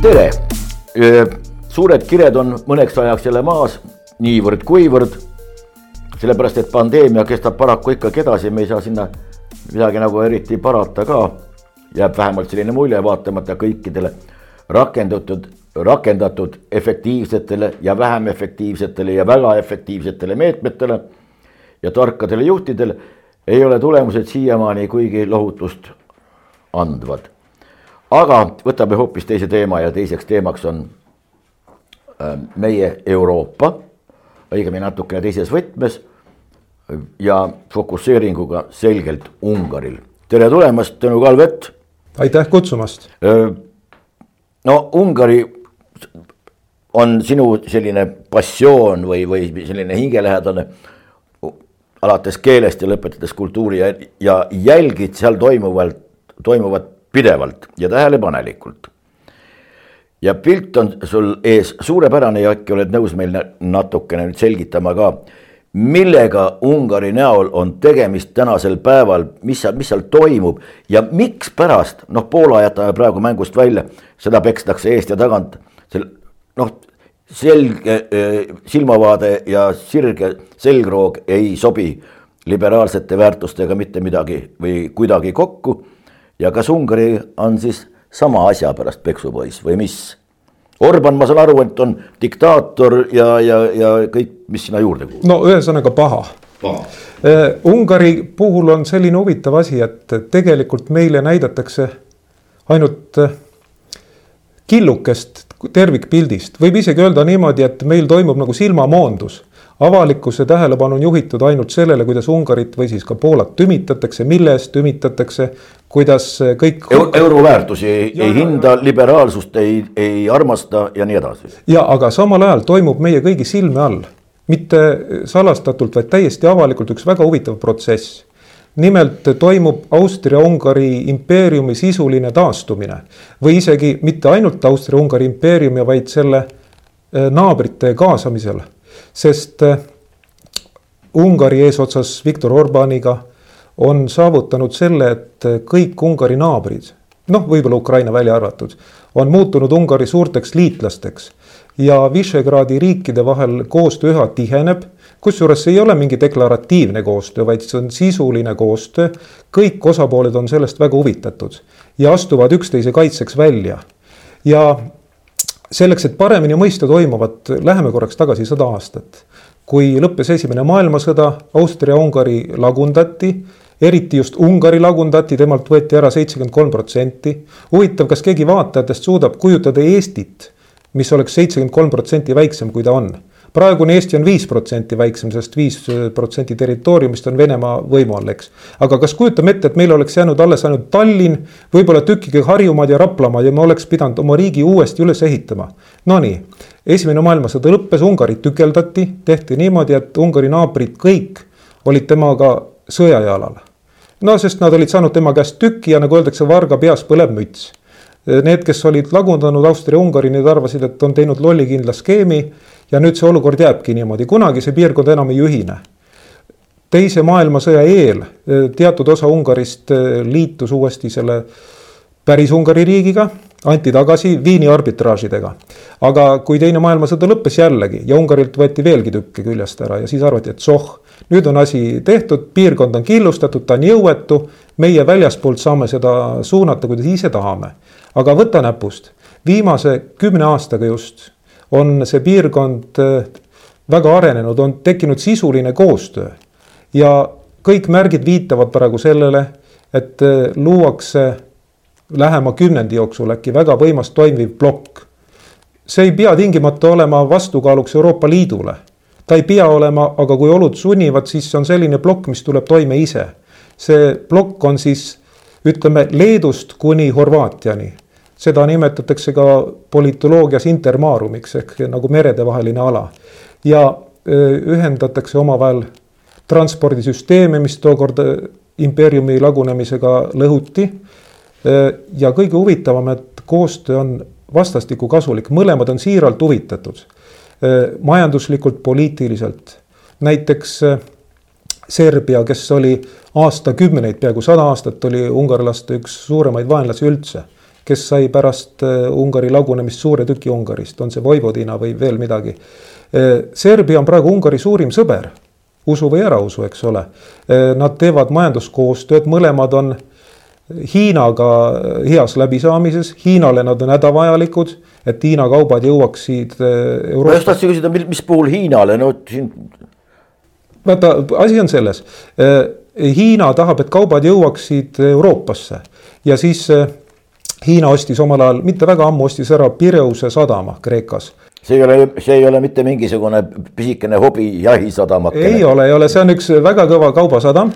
tere, suured kired on mõneks ajaks jälle maas, niivõrd-kuivõrd. sellepärast, et pandeemia kestab paraku ikkagi edasi, me ei saa sinna midagi nagu eriti parata ka. jääb vähemalt selline mulje, vaatamata kõikidele rakendatud, rakendatud efektiivsetele ja vähem efektiivsetele ja väga efektiivsetele meetmetele ja tarkadele juhtidele ei ole tulemused siiamaani kuigi lohutust andvad. Aga võtame hoopis teise teema ja teiseks teemaks on äh, meie Euroopa, õigemini natukene teises võtmes ja fokusseeringuga selgelt Ungaril. tere tulemast, Tõnu Kalvet. aitäh kutsumast. Äh, no Ungari on sinu selline passioon või, või selline hingelähedane alates keelest ja lõpetades kultuuri ja, ja jälgid seal toimuvalt, toimuvat pidevalt ja tähelepanelikult. ja pilt on sul ees suurepärane ja äkki oled nõus meile natukene nüüd selgitama ka, millega Ungari näol on tegemist tänasel päeval, mis seal, mis seal toimub ja mikspärast, noh, Poola jätame praegu mängust välja, seda pekstakse eest ja tagant, sel noh, selge silmavaade ja sirge selgroog ei sobi liberaalsete väärtustega mitte midagi või kuidagi kokku. Ja kas Ungari on siis sama asja pärast peksupoiss või mis? Orban, ma saan aru, et on diktaator ja, ja, ja kõik, mis sinna juurde kuulub. no ühesõnaga paha, paha.. Ungari puhul on selline huvitav asi, et tegelikult meile näidatakse ainult killukest tervikpildist, võib isegi öelda niimoodi, et meil toimub nagu silmamoondus. Avalikkuse tähelepanu on juhitud ainult sellele, kuidas Ungarit või siis ka Poolat tümitatakse, mille eest tümitatakse, kuidas kõik Euro. euroväärtusi ei, ei hinda, liberaalsust ei, ei armasta ja nii edasi. ja aga samal ajal toimub meie kõigi silme all, mitte salastatult, vaid täiesti avalikult üks väga huvitav protsess nimelt toimub Austria-Ungari impeeriumi sisuline taastumine või isegi mitte ainult Austria-Ungari impeeriumi, vaid selle eh, naabrite kaasamisel, sest eh, Ungari eesotsas Viktor Orbaniga on saavutanud selle, et kõik Ungari naabrid, noh, võib-olla Ukraina välja arvatud, on muutunud Ungari suurteks liitlasteks ja Visegradi riikide vahel koostöö üha tiheneb kusjuures ei ole mingi deklaratiivne koostöö, vaid see on sisuline koostöö. kõik osapooled on sellest väga huvitatud ja astuvad üksteise kaitseks välja. ja selleks, et paremini mõista toimuvat, läheme korraks tagasi sada aastat. kui lõppes esimene maailmasõda, Austria-Ungari lagundati eriti just Ungari lagundati, temalt võeti ära seitsekümmend kolm protsenti. huvitav, kas keegi vaatajatest suudab kujutada Eestit, mis oleks seitsekümmend kolm protsenti väiksem, kui ta on praegune Eesti on viis protsenti väiksem, sest viis protsenti territooriumist on Venemaa võimu all, eks. aga kas kujutame ette, et meil oleks jäänud alles ainult Tallinn, võib-olla tükike Harjumaad ja Raplamaad ja me oleks pidanud oma riigi uuesti üles ehitama. Nonii, esimene maailmasõda lõppes, Ungarit tükeldati, tehti niimoodi, et Ungari naabrid kõik olid temaga sõjajalal. no sest nad olid saanud tema käest tüki ja nagu öeldakse, varga peas põleb müts Need, kes olid lagundanud Austria-Ungari, need arvasid, et on teinud lollikindla skeemi ja nüüd see olukord jääbki niimoodi, kunagi see piirkond enam ei ühine. teise maailmasõja eel eh, teatud osa Ungarist eh, liitus uuesti selle päris Ungari riigiga, anti tagasi Viini arbitraažidega. aga kui teine maailmasõda lõppes jällegi ja Ungarilt võeti veelgi tükke küljest ära ja siis arvati, et soh, nüüd on asi tehtud, piirkond on killustatud, ta on jõuetu. meie väljaspoolt saame seda suunata, kuidas ise tahame. aga võta näpust, viimase kümne aastaga just on see piirkond äh, väga arenenud, on tekkinud sisuline koostöö. ja kõik märgid viitavad praegu sellele, et äh, luuakse lähema kümnendi jooksul äkki väga võimas toimiv plokk. see ei pea tingimata olema vastukaaluks Euroopa Liidule. ta ei pea olema, aga kui olud sunnivad, siis on selline plokk, mis tuleb toime ise. see plokk on siis ütleme Leedust kuni Horvaatiani seda nimetatakse ka politoloogias intermaarumiks ehk nagu meredevaheline ala. ja ühendatakse omavahel transpordisüsteeme, mis tookord impeeriumi lagunemisega lõhuti. ja kõige huvitavam, et koostöö on vastastikku kasulik, mõlemad on siiralt huvitatud. majanduslikult, poliitiliselt, näiteks Serbia, kes oli aastakümneid, peaaegu sada aastat oli ungarlaste üks suuremaid vaenlasi üldse kes sai pärast Ungari lagunemist suure tüki Ungarist, on see Vojvodina või veel midagi. Serbia on praegu Ungari suurim sõber, usu või ära usu, eks ole. Nad teevad majanduskoostööd, mõlemad on Hiinaga heas läbisaamises, Hiinale nad on hädavajalikud, et Hiina kaubad jõuaksid Euroopa. ma just tahtsin küsida, mis puhul Hiinale, no siin. vaata, asi on selles Hiina tahab, et kaubad jõuaksid Euroopasse ja siis eh, Hiina ostis omal ajal, mitte väga ammu ostis ära Pireuse sadama Kreekas see ei ole, see ei ole mitte mingisugune pisikene hobi jahisadamake. ei ole, ei ole, see on üks väga kõva kaubasadam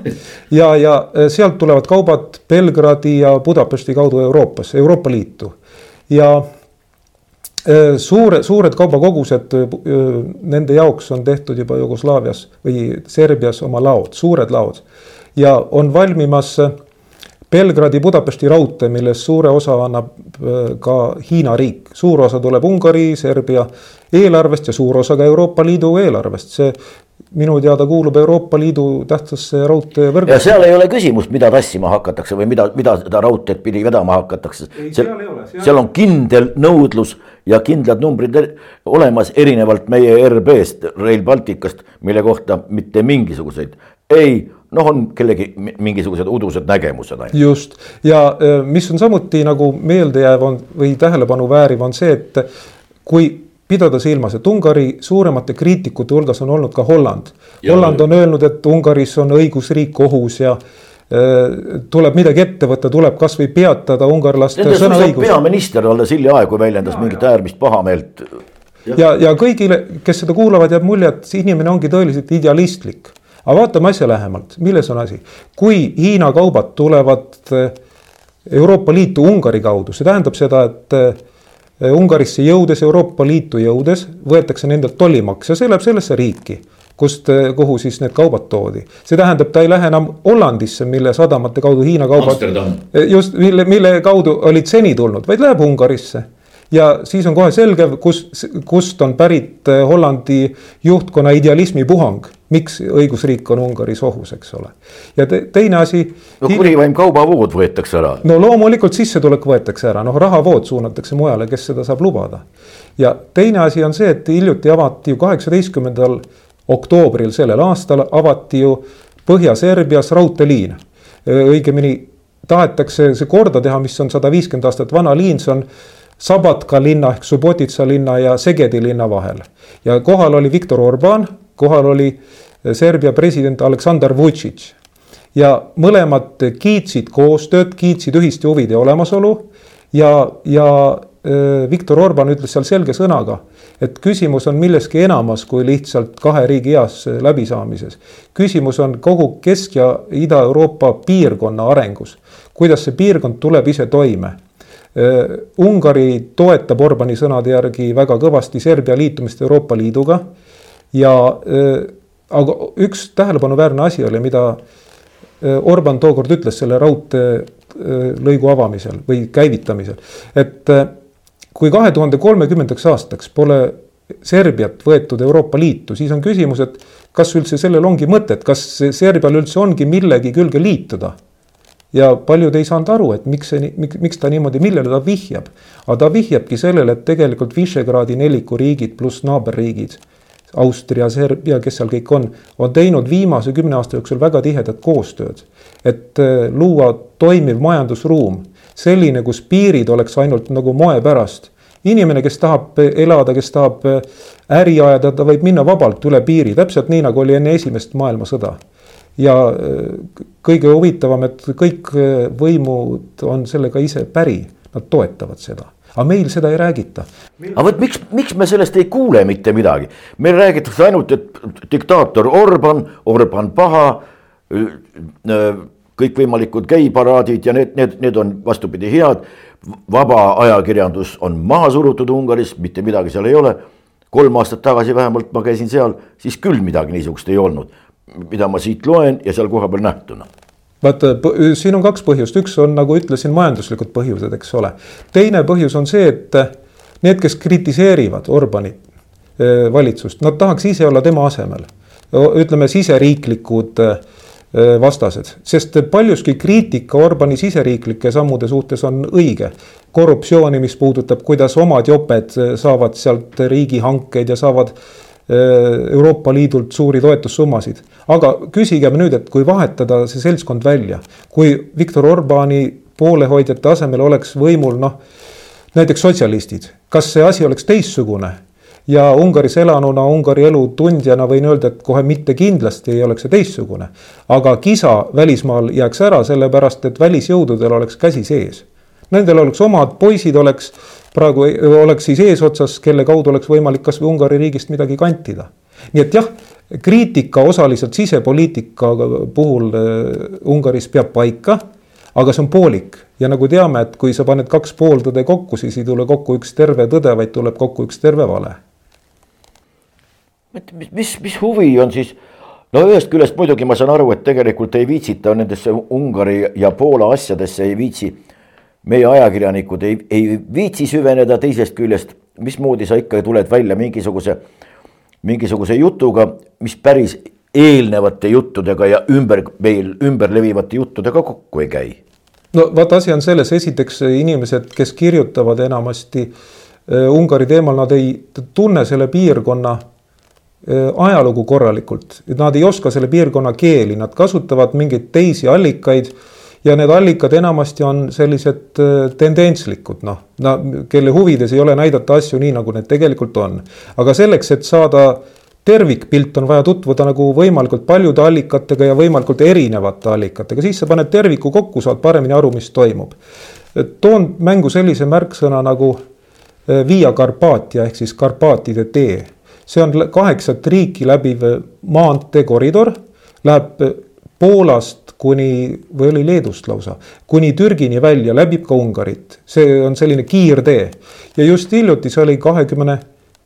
ja, ja sealt tulevad kaubad Belgradi ja Budapesti kaudu Euroopasse, Euroopa Liitu ja Äh, suure, suured kaubakogused, äh, nende jaoks on tehtud juba Jugoslaavias või Serbias oma laod, suured laod. ja on valmimas Belgradi-Budapesti raudtee, millest suure osa annab äh, ka Hiina riik. suur osa tuleb Ungari, Serbia eelarvest ja suur osa ka Euroopa Liidu eelarvest. see minu teada kuulub Euroopa Liidu tähtsasse raudteevõrgu. ja seal ei ole küsimust, mida tassima hakatakse või mida, mida seda raudteed pidi vedama hakatakse. seal, seal on kindel nõudlus ja kindlad numbrid olemas, erinevalt meie RB-st, Rail Balticust, mille kohta mitte mingisuguseid ei noh, on kellegi mingisugused udused nägemused ainult. just ja äh, mis on samuti nagu meeldejääv on või tähelepanu vääriv, on see, et kui pidada silmas, et Ungari suuremate kriitikute hulgas on olnud ka Holland. Holland on öelnud, et Ungaris on õigusriik ohus ja äh, tuleb midagi ette võtta, tuleb kasvõi peatada ungarlaste sõnaõigus. peaminister alles hiljaaegu väljendas ja, mingit äärmist pahameelt. ja, ja kõigile, kes seda kuulavad, jääb mulje, et see inimene ongi tõeliselt idealistlik. Aga vaatame asja lähemalt, milles on asi, kui Hiina kaubad tulevad äh, Euroopa Liitu Ungari kaudu, see tähendab seda, et Äh, Ungarisse jõudes, Euroopa Liitu jõudes, võetakse nendelt tollimaks ja see läheb sellesse riiki, kust, äh, kuhu siis need kaubad toodi. see tähendab, ta ei lähe enam Hollandisse, mille sadamate kaudu Hiina kaubad. Just, mille, mille kaudu olid seni tulnud, vaid läheb Ungarisse ja siis on kohe selge, kus, kust on pärit Hollandi juhtkonna idealismi puhang miks õigusriik on Ungaris ohus, eks ole. ja te, teine asi. no kurivaim kaubavood võetakse ära. no loomulikult sissetulek võetakse ära, noh rahavood suunatakse mujale, kes seda saab lubada. ja teine asi on see, et hiljuti avati ju kaheksateistkümnendal oktoobril sellel aastal avati ju Põhja-Serbias raudteeliin. õigemini tahetakse see korda teha, mis on sada viiskümmend aastat vana liin, see on Sabatka linna ehk Subotica linna ja Segedi linna vahel. ja kohal oli Viktor Orban, kohal oli Serbia president Aleksandr Vučić. ja mõlemad kiitsid koostööd, kiitsid ühiste huvide olemasolu ja, ja eh, Viktor Orban ütles seal selge sõnaga, et küsimus on milleski enamas kui lihtsalt kahe riigi heas läbisaamises. küsimus on kogu Kesk- ja Ida-Euroopa piirkonna arengus, kuidas see piirkond tuleb ise toime Ungari toetab Orbani sõnade järgi väga kõvasti Serbia liitumist Euroopa Liiduga ja äh, aga üks tähelepanuväärne asi oli, mida äh, Orban tookord ütles selle raudteelõigu äh, avamisel või käivitamisel, et kui kahe tuhande kolmekümnendaks aastaks pole Serbiat võetud Euroopa Liitu, siis on küsimus, et kas üldse sellel ongi mõtet, kas Serbial üldse ongi millegi külge liituda ja paljud ei saanud aru, et miks see, miks, miks ta niimoodi, millele ta vihjab. aga ta vihjabki sellele, et tegelikult Visegradi neliku riigid pluss naaberriigid Austria, Serbia, kes seal kõik on, on teinud viimase kümne aasta jooksul väga tihedat koostööd. et äh, luua toimiv majandusruum, selline, kus piirid oleks ainult nagu moe pärast. inimene, kes tahab elada, kes tahab äh, äri ajada, ta võib minna vabalt üle piiri, täpselt nii, nagu oli enne esimest maailmasõda. ja äh, kõige huvitavam, et kõik võimud on sellega ise päri, nad toetavad seda aga meil seda ei räägita. aga vot miks, miks me sellest ei kuule mitte midagi, meil räägitakse ainult, et diktaator Orban, Orban paha. kõikvõimalikud geiparaadid ja need, need, need on vastupidi head. vaba ajakirjandus on maha surutud Ungaris, mitte midagi seal ei ole. kolm aastat tagasi vähemalt ma käisin seal, siis küll midagi niisugust ei olnud, mida ma siit loen ja seal kohapeal nähtuna vaata, siin on kaks põhjust, üks on, nagu ütlesin, majanduslikud põhjused, eks ole. teine põhjus on see, et need, kes kritiseerivad Orbani valitsust, nad tahaks ise olla tema asemel. ütleme, siseriiklikud vastased, sest paljuski kriitika Orbani siseriiklike sammude suhtes on õige. korruptsiooni, mis puudutab, kuidas omad joped saavad sealt riigihankeid ja saavad Euroopa Liidult suuri toetussummasid. aga küsigem nüüd, et kui vahetada see seltskond välja, kui Viktor Orbani poolehoidjate asemel oleks võimul noh, näiteks sotsialistid, kas see asi oleks teistsugune? ja Ungaris elanuna, Ungari elu tundjana võin öelda, et kohe mitte kindlasti ei oleks see teistsugune. aga kisa välismaal jääks ära, sellepärast et välisjõududel oleks käsi sees. Nendel oleks omad poisid, oleks praegu oleks siis eesotsas, kelle kaudu oleks võimalik kasvõi Ungari riigist midagi kantida. nii et jah, kriitika osaliselt sisepoliitika puhul äh, Ungaris peab paika aga see on poolik ja nagu teame, et kui sa paned kaks pooltõde kokku, siis ei tule kokku üks terve tõde, vaid tuleb kokku üks terve vale. mis, mis, mis huvi on siis, no ühest küljest muidugi ma saan aru, et tegelikult ei viitsita nendesse Ungari ja Poola asjadesse ei viitsi. Meie ajakirjanikud ei, ei viitsi süveneda, teisest küljest, mismoodi sa ikka tuled välja mingisuguse, mingisuguse jutuga, mis päris eelnevate juttudega ja ümber, meil ümber levivate juttudega kokku ei käi? No vaata, asi on selles, esiteks inimesed, kes kirjutavad enamasti äh, Ungari teemal, nad ei tunne selle piirkonna äh, ajalugu korralikult, et nad ei oska selle piirkonna keeli, nad kasutavad mingeid teisi allikaid ja need allikad enamasti on sellised äh, tendentslikud, noh, kelle huvides ei ole näidata asju nii, nagu need tegelikult on. aga selleks, et saada tervikpilt on vaja tutvuda nagu võimalikult paljude allikatega ja võimalikult erinevate allikatega, siis sa paned terviku kokku, saad paremini aru, mis toimub. toon mängu sellise märksõna nagu eh, Via Carpatia ehk siis Karpaatide tee. see on kaheksat riiki läbiv maanteekoridor, läheb Poolast kuni, või oli Leedust lausa, kuni Türgini välja, läbib ka Ungarit. see on selline kiirtee ja just hiljuti, see oli kahekümne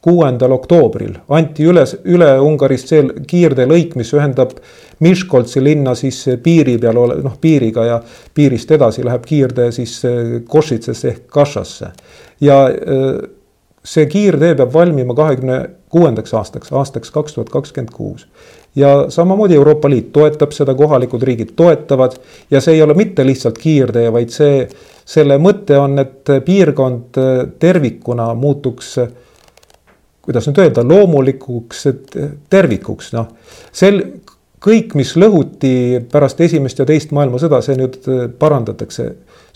kuuendal oktoobril anti üles, üle Ungarist see kiirteelõik, mis ühendab Miskoltsi linna siis piiri peal ole-, noh piiriga ja piirist edasi läheb kiirtee siis eh, Košitsesse ehk Kašasse. ja eh, see kiirtee peab valmima kahekümne kuuendaks aastaks, aastaks kaks tuhat kakskümmend kuus. Ja samamoodi Euroopa Liit toetab seda, kohalikud riigid toetavad ja see ei ole mitte lihtsalt kiirtee, vaid see, selle mõte on, et piirkond eh, tervikuna muutuks kuidas nüüd öelda, loomulikuks tervikuks, noh. sel, kõik, mis lõhuti pärast esimest ja teist maailmasõda, see nüüd äh, parandatakse,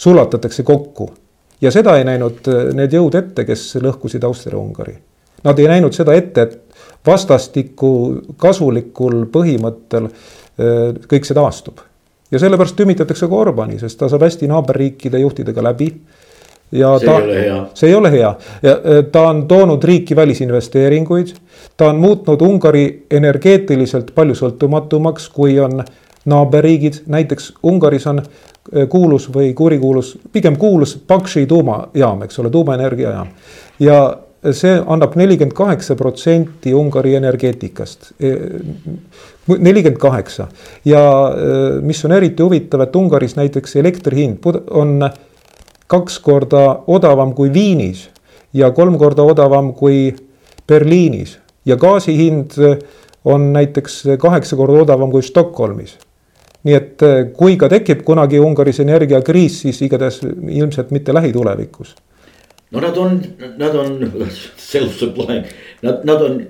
sulatatakse kokku. ja seda ei näinud äh, need jõud ette, kes lõhkusid Austria-Ungari. Nad ei näinud seda ette, et vastastikku kasulikul põhimõttel kõik see taastub. ja sellepärast tümitatakse ka Orbani, sest ta saab hästi naaberriikide juhtidega läbi ja see ta, ei ole hea. see ei ole hea ja ta on toonud riiki välisinvesteeringuid. ta on muutnud Ungari energeetiliselt palju sõltumatumaks, kui on naaberriigid, näiteks Ungaris on kuulus või kurikuulus, pigem kuulus Pakši tuumajaam, eks ole, tuumaenergiajaam. ja see annab nelikümmend kaheksa protsenti Ungari energeetikast. E, nelikümmend kaheksa ja äh, mis on eriti huvitav, et Ungaris näiteks elektri hind on kaks korda odavam kui Viinis ja kolm korda odavam kui Berliinis ja gaasi hind on näiteks kaheksa korda odavam kui Stockholmis. nii et eh, kui ka tekib kunagi Ungaris energiakriis, siis igatahes ilmselt mitte lähitulevikus. No nad on, nad on self-supplying, nad, nad on,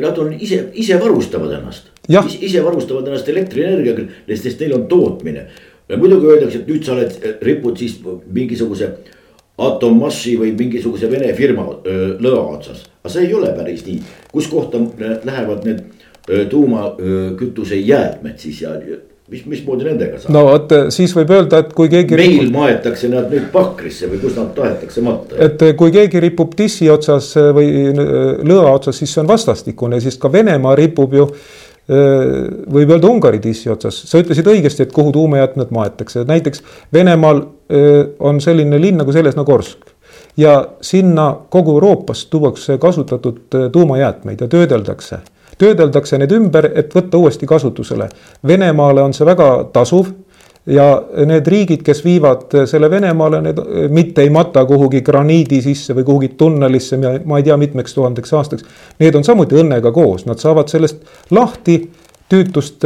nad on ise, ise varustavad ennast. ise varustavad ennast elektrienergiaga, sest neil on tootmine muidugi öeldakse, et nüüd sa oled, ripud siis mingisuguse Atommassi või mingisuguse Vene firma lõa otsas. aga see ei ole päris nii, kus kohta lähevad need tuumakütuse jäätmed siis ja mis, mismoodi nendega saab? no vot, siis võib öelda, et kui keegi. meil ripub... maetakse nad nüüd Pakrisse või kus nad tahetakse matta? et kui keegi ripub tissi otsas või lõa otsas, siis see on vastastikune, siis ka Venemaa ripub ju võib öelda Ungari tissi otsas, sa ütlesid õigesti, et kuhu tuumajäätmed maetakse, näiteks Venemaal on selline linn nagu Selesnogorsk. ja sinna kogu Euroopast tuuakse kasutatud tuumajäätmeid ja töödeldakse. Töödeldakse need ümber, et võtta uuesti kasutusele. Venemaale on see väga tasuv ja need riigid, kes viivad selle Venemaale, need mitte ei mata kuhugi graniidi sisse või kuhugi tunnelisse, ma ei tea, mitmeks tuhandeks aastaks. Need on samuti õnnega koos, nad saavad sellest lahti tüütust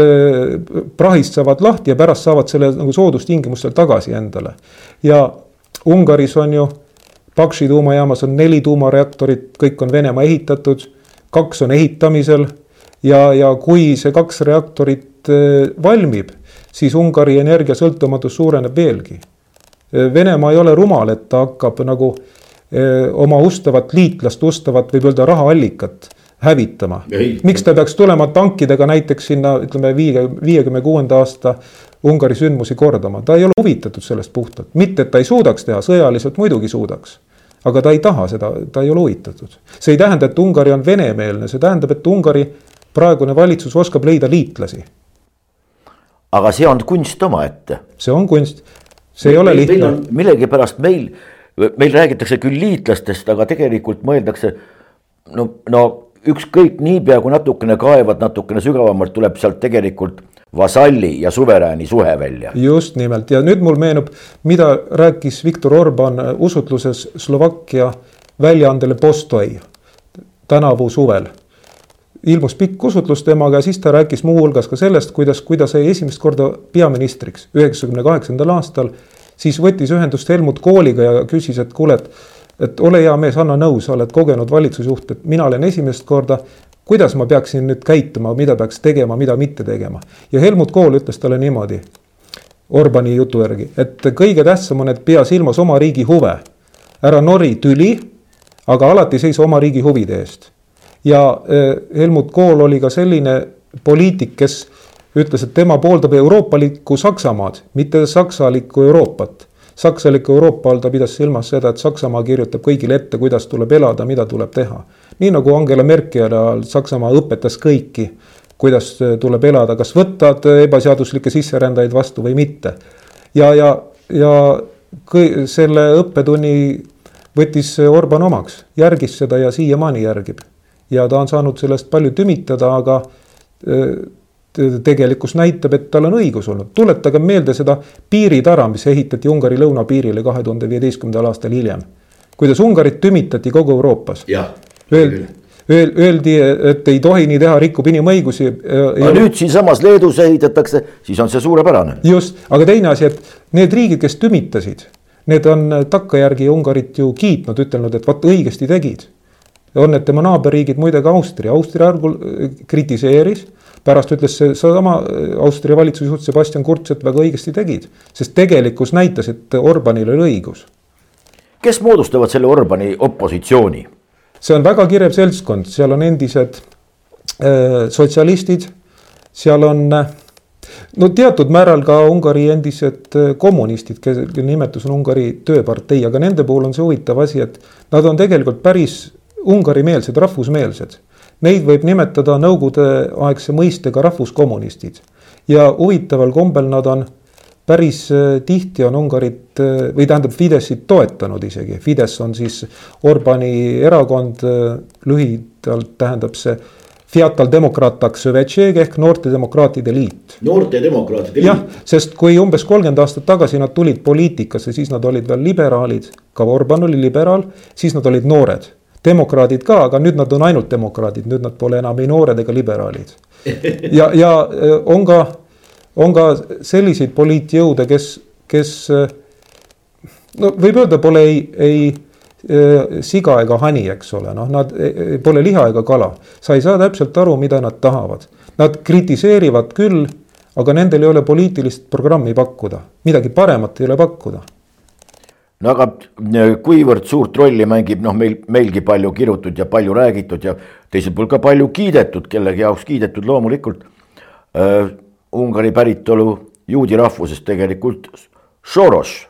prahist saavad lahti ja pärast saavad selle nagu soodustingimustel tagasi endale. ja Ungaris on ju, Pakši tuumajaamas on neli tuumareaktorit, kõik on Venemaa ehitatud, kaks on ehitamisel ja, ja kui see kaks reaktorit valmib, siis Ungari energiasõltumatus suureneb veelgi. Venemaa ei ole rumal, et ta hakkab nagu oma ustavat liitlast, ustavat, võib öelda rahaallikat hävitama. miks ta peaks tulema tankidega näiteks sinna, ütleme viie, viiekümne kuuenda aasta Ungari sündmusi kordama, ta ei ole huvitatud sellest puhtalt, mitte et ta ei suudaks teha, sõjaliselt muidugi suudaks. aga ta ei taha seda, ta ei ole huvitatud. see ei tähenda, et Ungari on venemeelne, see tähendab, et Ungari praegune valitsus oskab leida liitlasi. aga see on kunst omaette. see on kunst, see ei ole lihtne. millegipärast meil, meil räägitakse küll liitlastest, aga tegelikult mõeldakse no, no ükskõik niipea kui natukene kaevad natukene sügavamalt, tuleb sealt tegelikult vasalli ja suverääni suhe välja. just nimelt ja nüüd mul meenub, mida rääkis Viktor Orban usutluses Slovakkia väljaandele Postoi tänavu suvel. Ilmus pikk usutlus temaga ja siis ta rääkis muuhulgas ka sellest, kuidas, kui ta sai esimest korda peaministriks üheksakümne kaheksandal aastal, siis võttis ühendust Helmut Kooliga ja küsis, et kuule, et et ole hea mees, anna nõu, sa oled kogenud valitsusjuht, et mina olen esimest korda kuidas ma peaksin nüüd käituma, mida peaks tegema, mida mitte tegema. ja Helmut Kohl ütles talle niimoodi, Orbani jutu järgi, et kõige tähtsam on, et pea silmas oma riigi huve. ära nori tüli, aga alati seisa oma riigi huvide eest. Ja eh, Helmut Kohl oli ka selline poliitik, kes ütles, et tema pooldab euroopalikku Saksamaad, mitte saksalikku Euroopat saksaliku Euroopa all ta pidas silmas seda, et Saksamaa kirjutab kõigile ette, kuidas tuleb elada, mida tuleb teha. nii nagu Angela Merkeli ajal Saksamaa õpetas kõiki, kuidas tuleb elada, kas võtad ebaseaduslikke sisserändajaid vastu või mitte. ja, ja, ja kõi, selle õppetunni võttis Orban omaks, järgis seda ja siiamaani järgib. Ja ta on saanud sellest palju tümitada, aga tegelikkus näitab, et tal on õigus olnud. tuletage meelde seda piiritara, mis ehitati Ungari lõunapiirile kahe tuhande viieteistkümnendal aastal hiljem. kuidas Ungarit tümitati kogu Euroopas. Öeldi, öeldi, et ei tohi nii teha, rikub inimõigusi. aga nüüd siinsamas Leedus ehitatakse, siis on see suurepärane. just, aga teine asi, et need riigid, kes tümitasid, need on takkajärgi Ungarit ju kiitnud, ütelnud, et vot õigesti tegid. On need tema naaberriigid, muide ka Austria, Austria algul kritiseeris pärast ütles seesama äh, Austria valitsusjuht Sebastian Kurz, et väga õigesti tegid, sest tegelikkus näitas, et Orbanil oli õigus. kes moodustavad selle Orbani opositsiooni? see on väga kirev seltskond, seal on endised äh, sotsialistid, seal on äh, no teatud määral ka Ungari endised äh, kommunistid, kelle nimetus on Ungari tööpartei, aga nende puhul on see huvitav asi, et nad on tegelikult päris Ungari-meelsed, rahvusmeelsed Neid võib nimetada nõukogudeaegse mõistega rahvuskommunistid ja huvitaval kombel nad on päris äh, tihti on Ungarit äh, või tähendab Fidesit toetanud isegi. Fides on siis Orbani erakond, äh, lühidalt tähendab see Fiatal Demokratak Sõvetšeeg ehk Noorte Demokraatide Liit. noorte Demokraatide Liit. jah, sest kui umbes kolmkümmend aastat tagasi nad tulid poliitikasse, siis nad olid veel liberaalid, ka Orban oli liberaal, siis nad olid noored demokraadid ka, aga nüüd nad on ainult demokraadid, nüüd nad pole enam ei noored ega liberaalid. ja, ja on ka, on ka selliseid poliitjõude, kes, kes no võib öelda, pole ei, ei siga ega hani, eks ole, noh, nad pole liha ega kala. sa ei saa täpselt aru, mida nad tahavad. Nad kritiseerivad küll, aga nendel ei ole poliitilist programmi pakkuda, midagi paremat ei ole pakkuda no aga äh, kuivõrd suurt rolli mängib noh, meil, meilgi palju kirutud ja palju räägitud ja teiselt poolt ka palju kiidetud, kellegi jaoks kiidetud loomulikult äh,. Ungari päritolu juudi rahvusest tegelikult Soros.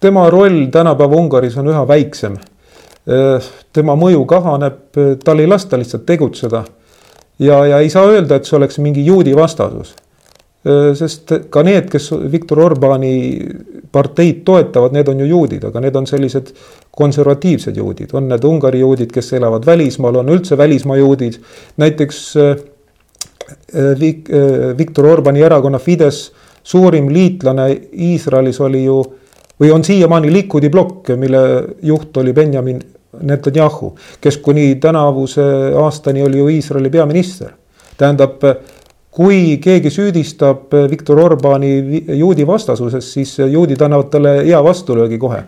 tema roll tänapäeva Ungaris on üha väiksem äh,. tema mõju kahaneb, tal ei lasta lihtsalt tegutseda. ja, ja ei saa öelda, et see oleks mingi juudi vastasus sest ka need, kes Viktor Orbani parteid toetavad, need on ju juudid, aga need on sellised konservatiivsed juudid, on need Ungari juudid, kes elavad välismaal, on üldse välismaa juudid. näiteks äh, äh, Vik-, äh, Viktor Orbani erakonna Fides suurim liitlane Iisraelis oli ju või on siiamaani Likudi plokk, mille juht oli Benjamin Netanyahu, kes kuni tänavuse aastani oli ju Iisraeli peaminister tähendab, kui keegi süüdistab Viktor Orbani juudi vastasuses, siis juudid annavad talle hea vastulöögi kohe.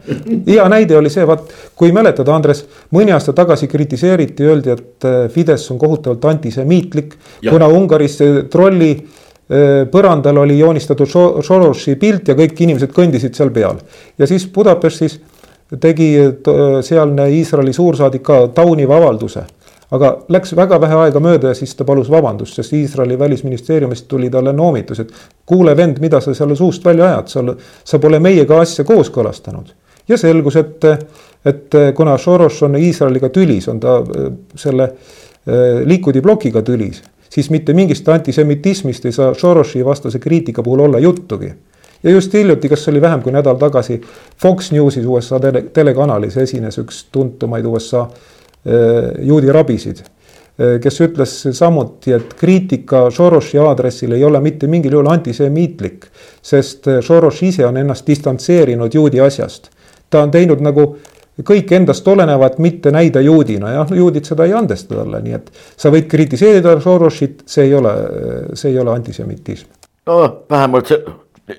hea näide oli see, vaat kui mäletada, Andres, mõni aasta tagasi kritiseeriti, öeldi, et Fidesz on kohutavalt antisemiitlik, kuna Ungaris trolli põrandal oli joonistatud Soroši pilt ja kõik inimesed kõndisid seal peal. ja siis Budapestis tegi sealne Iisraeli suursaadik ka tauniva avalduse. Aga läks väga vähe aega mööda ja siis ta palus vabandust, sest Iisraeli välisministeeriumist tuli talle noomitus, et kuule, vend, mida sa seal suust välja ajad, sa, sa pole meiega asja kooskõlastanud. ja selgus, et, et kuna Soros on Iisraeliga tülis, on ta selle Likudi plokiga tülis siis mitte mingist antisemitismist ei saa Soroši vastase kriitika puhul olla juttugi. ja just hiljuti, kas oli vähem kui nädal tagasi, Fox Newsis USA tele, telekanalis esines üks tuntumaid USA äh, juudi rabisid äh,, kes ütles samuti, et kriitika Soroši aadressil ei ole mitte mingil juhul antisemiitlik, sest Soros ise on ennast distantseerinud juudi asjast. ta on teinud nagu kõik endast olenevat mitte näida juudina, jah, juudid seda ei andesta talle, nii et sa võid kritiseerida Sorosit, see ei ole, see ei ole antisemitism. no vähemalt see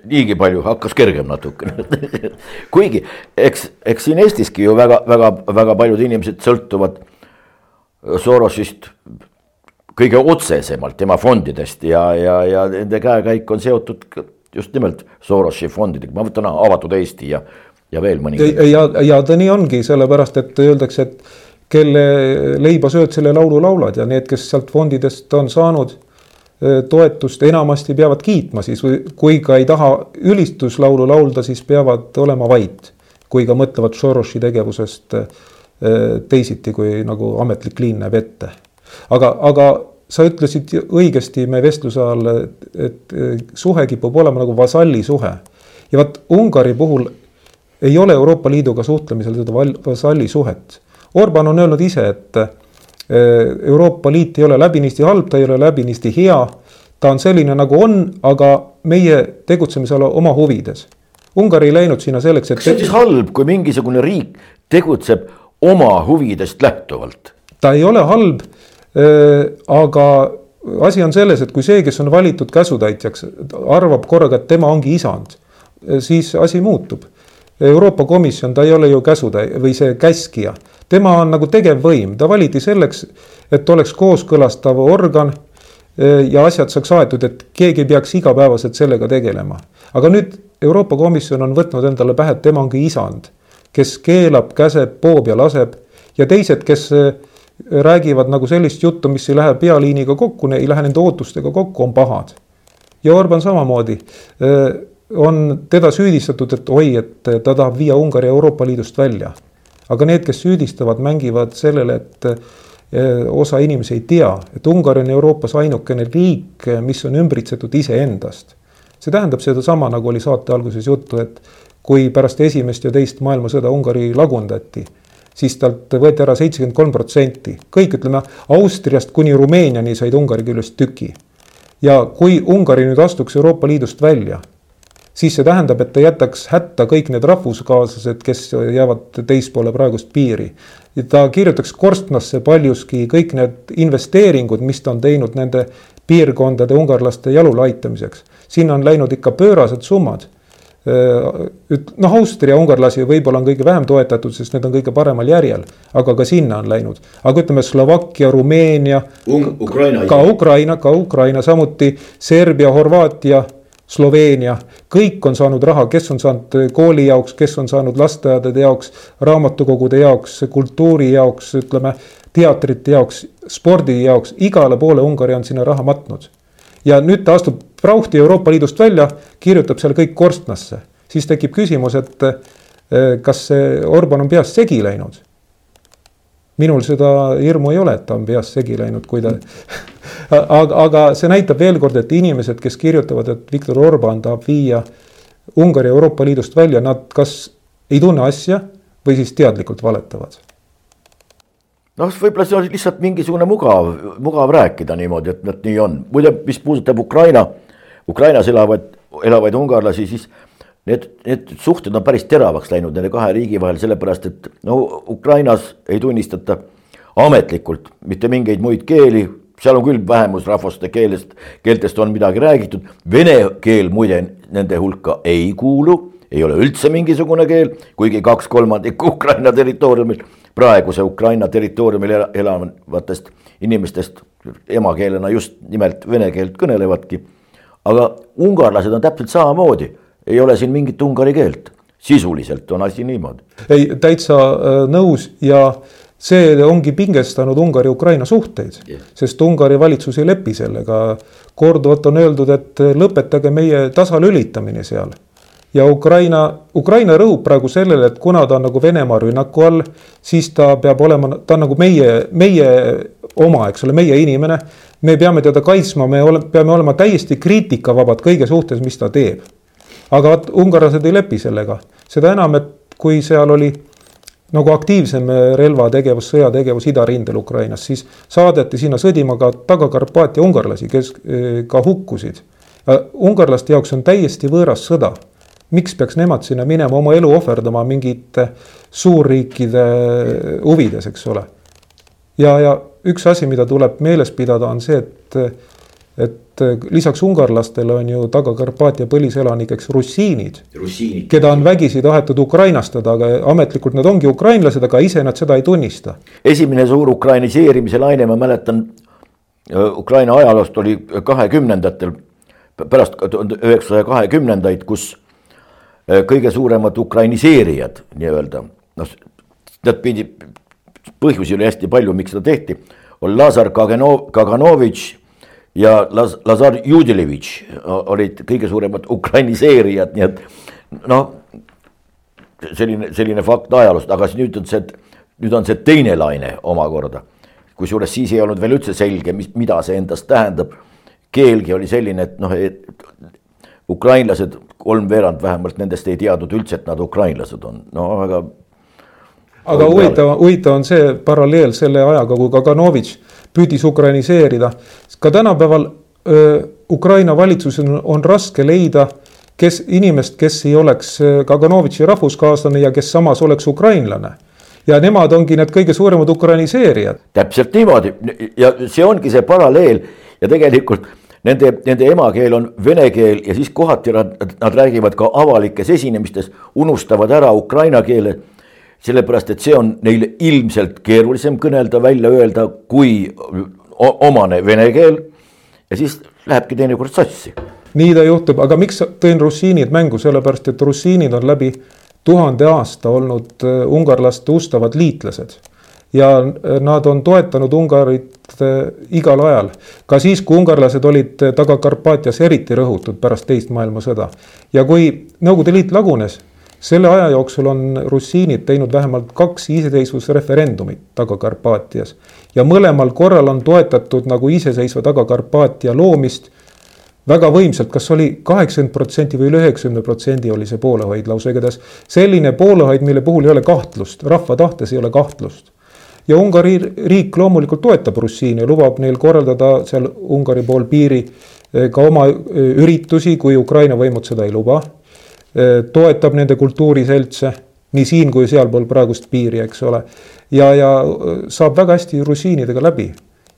niigi palju hakkas kergem natukene kuigi eks, eks siin Eestiski ju väga, väga, väga paljud inimesed sõltuvad Sorosist kõige otsesemalt tema fondidest ja, ja, ja nende käekäik on seotud just nimelt Sorosi fondidega, ma võtan avatud Eesti ja ja veel mõningaid. ja, ja ta nii ongi, sellepärast et öeldakse, et kelle leiba sööd, selle laulu laulad ja need, kes sealt fondidest on saanud toetust, enamasti peavad kiitma siis või kui ka ei taha ülistuslaulu laulda, siis peavad olema vait. kui ka mõtlevad Sorosi tegevusest e, teisiti, kui nagu ametlik liin näeb ette. aga, aga sa ütlesid õigesti me vestluse all, et suhe kipub olema nagu vasalli suhe. ja vot Ungari puhul ei ole Euroopa Liiduga suhtlemisel seda vasalli suhet. Orban on öelnud ise, et Euroopa Liit ei ole läbinisti halb, ta ei ole läbinisti hea. ta on selline nagu on, aga meie tegutseme seal oma huvides. Ungari ei läinud sinna selleks, et. kas see on siis halb, kui mingisugune riik tegutseb oma huvidest lähtuvalt? ta ei ole halb äh,, aga asi on selles, et kui see, kes on valitud käsutäitjaks, arvab korraga, et tema ongi isand, siis asi muutub Euroopa Komisjon, ta ei ole ju käsutäi- või see käskija, tema on nagu tegevvõim, ta valiti selleks, et oleks kooskõlastav organ eh, ja asjad saaks aetud, et keegi ei peaks igapäevaselt sellega tegelema. aga nüüd Euroopa Komisjon on võtnud endale pähe, et tema ongi isand, kes keelab, käseb, poob ja laseb ja teised, kes eh, räägivad nagu sellist juttu, mis ei lähe pealiiniga kokku, ei lähe nende ootustega kokku, on pahad. ja Orban samamoodi eh, on teda süüdistatud, et oi, et ta tahab viia Ungari Euroopa Liidust välja. Aga need, kes süüdistavad, mängivad sellele, et eh, osa inimesi ei tea, et Ungari on Euroopas ainukene riik, mis on ümbritsetud iseendast. see tähendab sedasama, nagu oli saate alguses juttu, et kui pärast esimest ja teist maailmasõda Ungari lagundati, siis talt võeti ära seitsekümmend kolm protsenti, kõik ütleme Austriast kuni Rumeeniani said Ungari küljest tüki. ja kui Ungari nüüd astuks Euroopa Liidust välja siis see tähendab, et ta jätaks hätta kõik need rahvuskaaslased, kes jäävad teispoole praegust piiri. ja ta kirjutaks korstnasse paljuski kõik need investeeringud, mis ta on teinud nende piirkondade ungarlaste jalule aitamiseks. sinna on läinud ikka pöörased summad noh, Austria ungarlasi võib-olla on kõige vähem toetatud, sest need on kõige paremal järjel, aga ka sinna on läinud. aga ütleme, Slovakkia, Rumeenia um,, ka Ukraina, ka Ukraina, samuti Serbia, Horvaatia Sloveenia, kõik on saanud raha, kes on saanud kooli jaoks, kes on saanud lasteaedade jaoks, raamatukogude jaoks, kultuuri jaoks, ütleme, teatrite jaoks, spordi jaoks, igale poole Ungari on sinna raha matnud. ja nüüd ta astub prauhti Euroopa Liidust välja, kirjutab seal kõik korstnasse, siis tekib küsimus, et eh, kas see Orban on peast segi läinud minul seda hirmu ei ole, et ta on peast segi läinud, kui ta aga, aga see näitab veel kord, et inimesed, kes kirjutavad, et Viktor Orban tahab viia Ungari Euroopa Liidust välja, nad kas ei tunne asja või siis teadlikult valetavad. noh, võib-olla see on lihtsalt mingisugune mugav, mugav rääkida niimoodi, et, et nii on, muide, mis puudutab Ukraina, Ukrainas elavaid, elavaid ungarlasi, siis Need, need suhted on päris teravaks läinud nende kahe riigi vahel, sellepärast et no Ukrainas ei tunnistata ametlikult mitte mingeid muid keeli. Seal on küll vähemusrahvaste keelest, keeltest on midagi räägitud, vene keel muide nende hulka ei kuulu, ei ole üldse mingisugune keel, kuigi kaks kolmandikku Ukraina territooriumil, praeguse Ukraina territooriumil elavatest inimestest emakeelena just nimelt vene keelt kõnelevadki. aga ungarlased on täpselt samamoodi, ei ole siin mingit ungari keelt, sisuliselt on asi niimoodi. ei, täitsa äh, nõus ja see ongi pingestanud Ungari-Ukraina suhteid yeah., sest Ungari valitsus ei lepi sellega. korduvalt on öeldud, et lõpetage meie tasalülitamine seal. ja Ukraina, Ukraina rõhub praegu sellele, et kuna ta on nagu Venemaa rünnaku all, siis ta peab olema, ta on nagu meie, meie oma, eks ole, meie inimene. me peame teda kaitsma, me ole, peame olema täiesti kriitikavabad kõige suhtes, mis ta teeb. Aga vot ungarlased ei lepi sellega, seda enam, et kui seal oli nagu aktiivsem relvategevus, sõjategevus idarindel Ukrainas, siis saadeti sinna sõdima ka Taga-Karpaatia ungarlasi, kes eh, ka hukkusid. ungarlaste jaoks on täiesti võõras sõda. miks peaks nemad sinna minema oma elu ohverdama mingite suurriikide huvides, eks ole. ja, ja üks asi, mida tuleb meeles pidada, on see, et et äh, lisaks ungarlastele on ju Taga-Karpaatia põliselanikeks russiinid, russiinid., keda on vägisi tahetud ukrainastada, aga ametlikult nad ongi ukrainlased, aga ise nad seda ei tunnista. esimene suur ukrainiseerimise laine, ma mäletan äh, Ukraina ajaloost oli kahekümnendatel, pärast tuhande üheksasaja kahekümnendaid, kus äh, kõige suuremad ukrainiseerijad nii-öelda, noh, nad pidi, põhjusi oli hästi palju, miks seda tehti, on Lazar Kaganov, Kaganovitš ja Laz-, Lazar Judilevitš olid kõige suuremad ukrainiseerijad, nii et noh, selline, selline fakt ajaloost, aga nüüd on see, nüüd on see teine laine omakorda. kusjuures siis ei olnud veel üldse selge, mis, mida see endast tähendab. keelgi oli selline, et noh, ukrainlased, kolmveerand vähemalt nendest ei teadnud üldse, et nad ukrainlased on, no aga. aga huvitav, huvitav on see paralleel selle ajaga, kui Kaganovitš püüdis ukrainiseerida. ka tänapäeval öö, Ukraina valitsusel on, on raske leida, kes inimest, kes ei oleks Kaganovitši rahvuskaaslane ja kes samas oleks ukrainlane ja nemad ongi need kõige suuremad ukrainiseerijad. täpselt niimoodi ja see ongi see paralleel ja tegelikult nende, nende emakeel on vene keel ja siis kohati nad, nad räägivad ka avalikes esinemistes, unustavad ära ukraina keele sellepärast, et see on neil ilmselt keerulisem kõnelda, välja öelda, kui omane vene keel. ja siis lähebki teinekord sassi. nii ta juhtub, aga miks tõin russiinid mängu, sellepärast et russiinid on läbi tuhande aasta olnud äh, ungarlaste ustavad liitlased ja äh, nad on toetanud Ungarit äh, igal ajal. ka siis, kui ungarlased olid Taga-Karpaatias eriti rõhutud pärast teist maailmasõda ja kui Nõukogude Liit lagunes selle aja jooksul on russiinid teinud vähemalt kaks iseseisvusreferendumit Taga-Karpaatias ja mõlemal korral on toetatud nagu iseseisva Taga-Karpaatia loomist väga võimsalt, kas oli kaheksakümmend protsenti või üle üheksakümne protsendi oli see poolehoid lausa, igatahes selline poolehoid, mille puhul ei ole kahtlust, rahva tahtes ei ole kahtlust. ja Ungari riik loomulikult toetab russiine ja lubab neil korraldada seal Ungari pool piiri eh, ka oma eh, üritusi, kui Ukraina võimud seda ei luba toetab nende kultuuriseltse nii siin kui sealpool praegust piiri, eks ole. ja, ja saab väga hästi grusiinidega läbi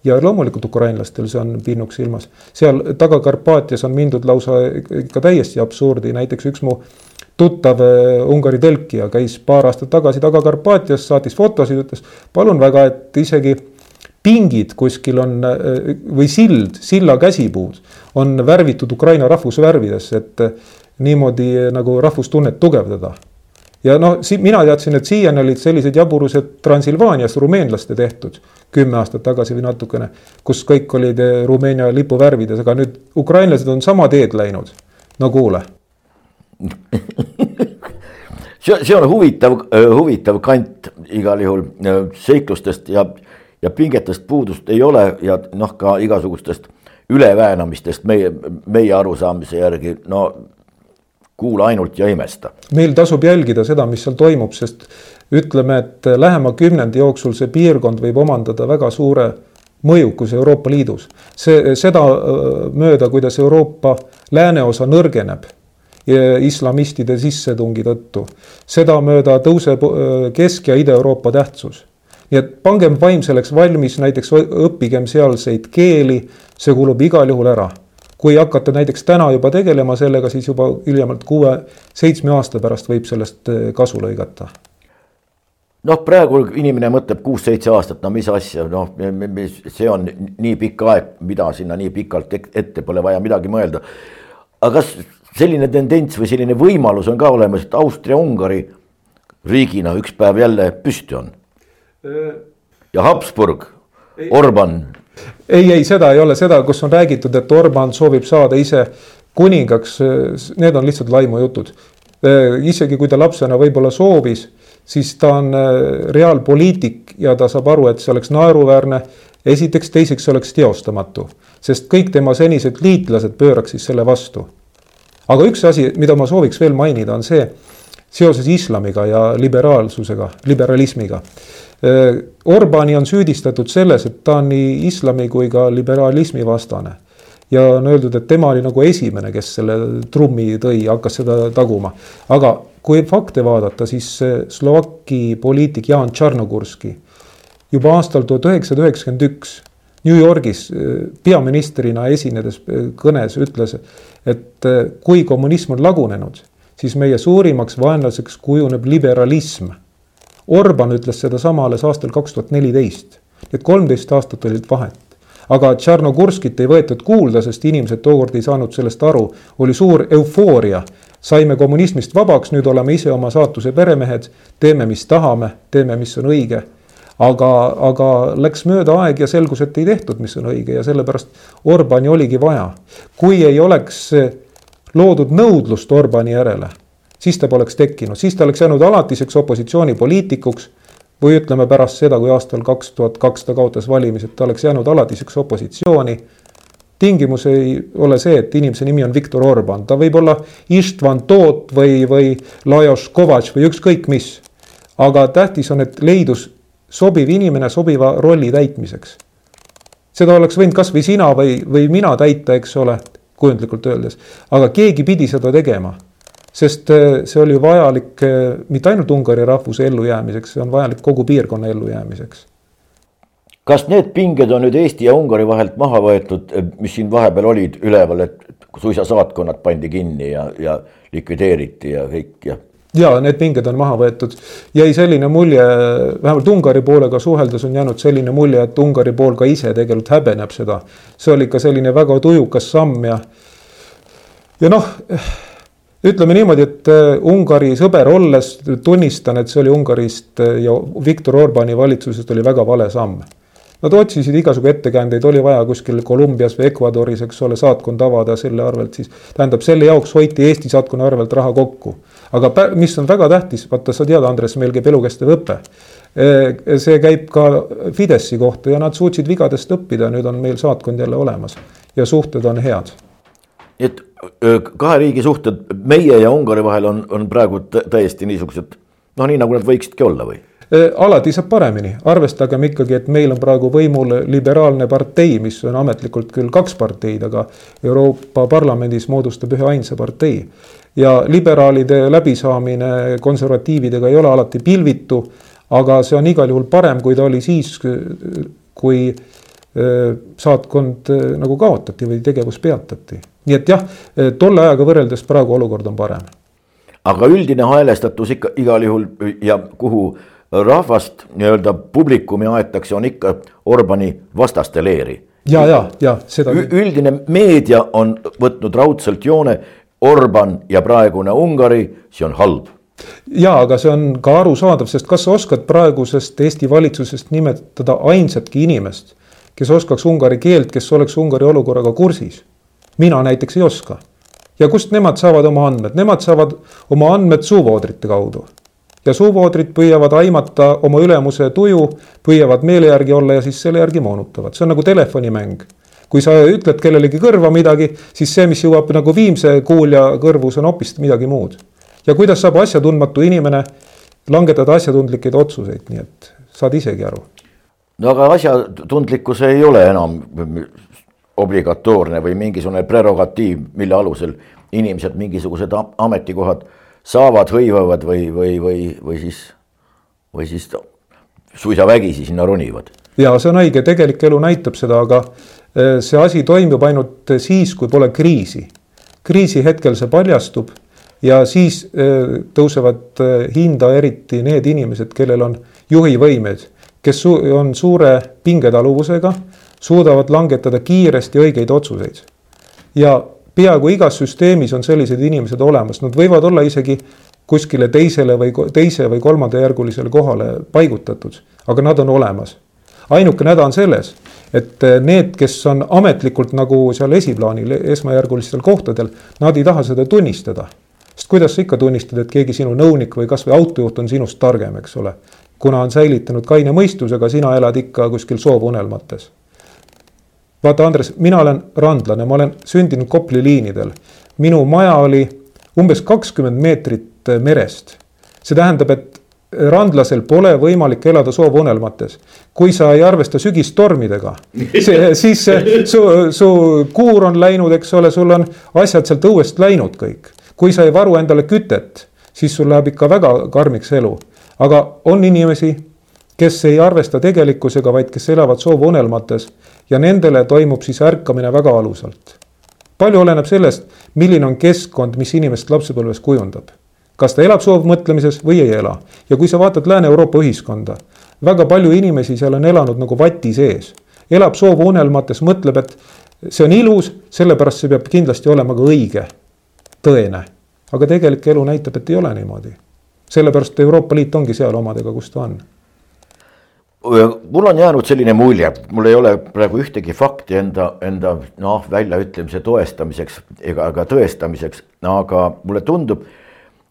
ja loomulikult ukrainlastel see on pinnuks silmas. seal Taga-Karpaatias on mindud lausa ikka täiesti absurdi, näiteks üks mu tuttav Ungari tõlkija käis paar aastat tagasi Taga-Karpaatias, saatis fotosid, ütles palun väga, et isegi pingid kuskil on või sild, silla käsipuud on värvitud Ukraina rahvusvärvidesse, et niimoodi eh, nagu rahvustunnet tugevdada. ja noh, mina teadsin, et siiani olid sellised jaburused Transilvaanias rumeenlaste tehtud kümme aastat tagasi või natukene, kus kõik olid eh, Rumeenia lipu värvides, aga nüüd ukrainlased on sama teed läinud. no kuule see, see on huvitav, eh, huvitav kant igal juhul seiklustest ja, ja pingetest puudust ei ole ja noh, ka igasugustest üleväänamistest meie, meie arusaamise järgi, no kuula ainult ja imesta. meil tasub jälgida seda, mis seal toimub, sest ütleme, et lähema kümnendi jooksul see piirkond võib omandada väga suure mõjukuse Euroopa Liidus. see, seda mööda, kuidas Euroopa lääneosa nõrgeneb islamistide sissetungi tõttu, sedamööda tõuseb Kesk- ja Ida-Euroopa tähtsus. nii et pangem vaim selleks valmis, näiteks õppigem sealseid keeli, see kulub igal juhul ära kui hakata näiteks täna juba tegelema sellega, siis juba hiljemalt kuue-seitsme aasta pärast võib sellest eh, kasu lõigata noh, praegu inimene mõtleb kuus-seitse aastat, no mis asja, noh, see on nii pikk aeg, mida sinna nii pikalt ette pole vaja midagi mõelda. aga kas selline tendents või selline võimalus on ka olemas, et Austria-Ungari riigina üks päev jälle püsti on? ja Habsburg, Orban. Ei, ei, seda ei ole, seda, kus on räägitud, et Orban soovib saada ise kuningaks, need on lihtsalt laimujutud. isegi kui ta lapsena võib-olla soovis siis ta on äh, reaalpoliitik ja ta saab aru, et see oleks naeruväärne. esiteks, teiseks oleks teostamatu, sest kõik tema senised liitlased pööraksid selle vastu. aga üks asi, mida ma sooviks veel mainida, on see seoses islamiga ja liberaalsusega, liberalismiga. Äh, Orbani on süüdistatud selles, et ta on nii islami kui ka liberalismi vastane ja on öeldud, et tema oli nagu esimene, kes selle trummi tõi, hakkas seda taguma. aga kui fakte vaadata, siis Slovakki poliitik Jaan Tšarnogurski juba aastal tuhat üheksasada üheksakümmend üks New Yorgis eh, peaministrina esinedes eh, kõnes ütles, et kui kommunism on lagunenud, siis meie suurimaks vaenlaseks kujuneb liberalism. Orban ütles sedasama alles aastal kaks tuhat neliteist, et kolmteist aastat olid vahet aga Tšernogorskit ei võetud kuulda, sest inimesed tookord ei saanud sellest aru. oli suur eufooria, saime kommunismist vabaks, nüüd oleme ise oma saatuse peremehed, teeme, mis tahame, teeme, mis on õige. aga, aga läks mööda aeg ja selgus, et ei tehtud, mis on õige ja sellepärast Orbani oligi vaja. kui ei oleks loodud nõudlust Orbani järele, siis ta poleks tekkinud, siis ta oleks jäänud alatiseks opositsioonipoliitikuks või ütleme pärast seda, kui aastal kaks tuhat kaks ta kaotas valimised, ta oleks jäänud alatiseks opositsiooni. tingimus ei ole see, et inimese nimi on Viktor Orban, ta võib olla Istvan Toot või, või Lajos Kovatš või ükskõik mis. aga tähtis on, et leidus sobiv inimene sobiva rolli täitmiseks. seda oleks võinud kasvõi sina või, või mina täita, eks ole, kujundlikult öeldes, aga keegi pidi seda tegema sest äh, see oli vajalik äh, mitte ainult Ungari rahvuse ellujäämiseks, see on vajalik kogu piirkonna ellujäämiseks. kas need pinged on nüüd Eesti ja Ungari vahelt maha võetud, mis siin vahepeal olid üleval, et suisa saatkonnad pandi kinni ja, ja likvideeriti ja kõik ja? ja need pinged on maha võetud, jäi selline mulje, vähemalt Ungari poolega suheldes on jäänud selline mulje, et Ungari pool ka ise tegelikult häbeneb seda. see oli ikka selline väga tujukas samm ja, ja noh ütleme niimoodi, et äh, Ungari sõber olles tunnistan, et see oli Ungarist äh, ja Viktor Orbani valitsusest oli väga vale samm. Nad otsisid igasugu ettekäändeid, oli vaja kuskil Kolumbias või Ecuadoris, eks ole, saatkond avada selle arvelt siis. tähendab, selle jaoks hoiti Eesti saatkonna arvelt raha kokku. aga mis on väga tähtis, vaata, sa tead, Andres, meil käib elukestev õpe. Äh, see käib ka Fideszi kohta ja nad suutsid vigadest õppida, nüüd on meil saatkond jälle olemas ja suhted on head. et kahe riigi suhted meie ja Ungari vahel on, on praegu täiesti niisugused noh, nii nagu nad võiksidki olla või? alati saab paremini, arvestagem ikkagi, et meil on praegu võimul liberaalne partei, mis on ametlikult küll kaks parteid, aga Euroopa Parlamendis moodustab ühe ainsa partei. ja liberaalide läbisaamine konservatiividega ei ole alati pilvitu, aga see on igal juhul parem, kui ta oli siis, kui saatkond nagu kaotati või tegevus peatati nii et jah, tolle ajaga võrreldes praegu olukord on parem. aga üldine haelestatus ikka igal juhul ja kuhu rahvast nii-öelda publikumi aetakse, on ikka Orbani vastaste leeri. ja, ja, ja seda. üldine meedia on võtnud raudselt joone Orban ja praegune Ungari, see on halb ja aga see on ka arusaadav, sest kas sa oskad praegusest Eesti valitsusest nimetada ainsatki inimest, kes oskaks ungari keelt, kes oleks Ungari olukorraga kursis mina näiteks ei oska. ja kust nemad saavad oma andmed, nemad saavad oma andmed suuvoodrite kaudu. ja suuvoodrid püüavad aimata oma ülemuse tuju, püüavad meele järgi olla ja siis selle järgi moonutavad, see on nagu telefonimäng kui sa ütled kellelegi kõrva midagi, siis see, mis jõuab nagu viimse kuulja kõrvu, see on hoopis midagi muud. ja kuidas saab asjatundmatu inimene langetada asjatundlikke otsuseid, nii et saad isegi aru. no aga asjatundlikkus ei ole enam obligatoorne või mingisugune prerogatiiv, mille alusel inimesed mingisugused ametikohad saavad, hõivavad või, või, või, või siis, või siis suisa vägisi sinna ronivad. ja see on õige, tegelik elu näitab seda, aga eh, see asi toimub ainult siis, kui pole kriisi. kriisi hetkel see paljastub ja siis eh, tõusevad eh, hinda eriti need inimesed, kellel on juhivõimed, kes on suure pingetaluvusega, suudavad langetada kiiresti õigeid otsuseid. ja peaaegu igas süsteemis on sellised inimesed olemas, nad võivad olla isegi kuskile teisele või teise või kolmandajärgulisele kohale paigutatud, aga nad on olemas. ainukene häda on selles, et eh, need, kes on ametlikult nagu seal esiplaanil, esmajärgulistel kohtadel, nad ei taha seda tunnistada. sest kuidas sa ikka tunnistad, et keegi sinu nõunik või kasvõi autojuht on sinust targem, eks ole. kuna on säilitanud kaine mõistusega, sina elad ikka kuskil soovunelmates vaata, Andres, mina olen randlane, ma olen sündinud Kopli liinidel. minu maja oli umbes kakskümmend meetrit merest. see tähendab, et randlasel pole võimalik elada soovunelmates. kui sa ei arvesta sügistormidega, siis su, su kuur on läinud, eks ole, sul on asjad sealt õuest läinud kõik. kui sa ei varu endale kütet, siis sul läheb ikka väga karmiks elu. aga on inimesi, kes ei arvesta tegelikkusega, vaid kes elavad soovunelmates ja nendele toimub siis ärkamine väga valusalt. palju oleneb sellest, milline on keskkond, mis inimest lapsepõlves kujundab. kas ta elab soovmõtlemises või ei ela ja kui sa vaatad Lääne-Euroopa ühiskonda, väga palju inimesi seal on elanud nagu vati sees. elab soovunelmates, mõtleb, et see on ilus, sellepärast see peab kindlasti olema ka õige, tõene. aga tegelik elu näitab, et ei ole niimoodi. sellepärast Euroopa Liit ongi seal omadega, kus ta on mul on jäänud selline mulje, mul ei ole praegu ühtegi fakti enda, enda noh, väljaütlemise toestamiseks ega ka tõestamiseks, aga mulle tundub,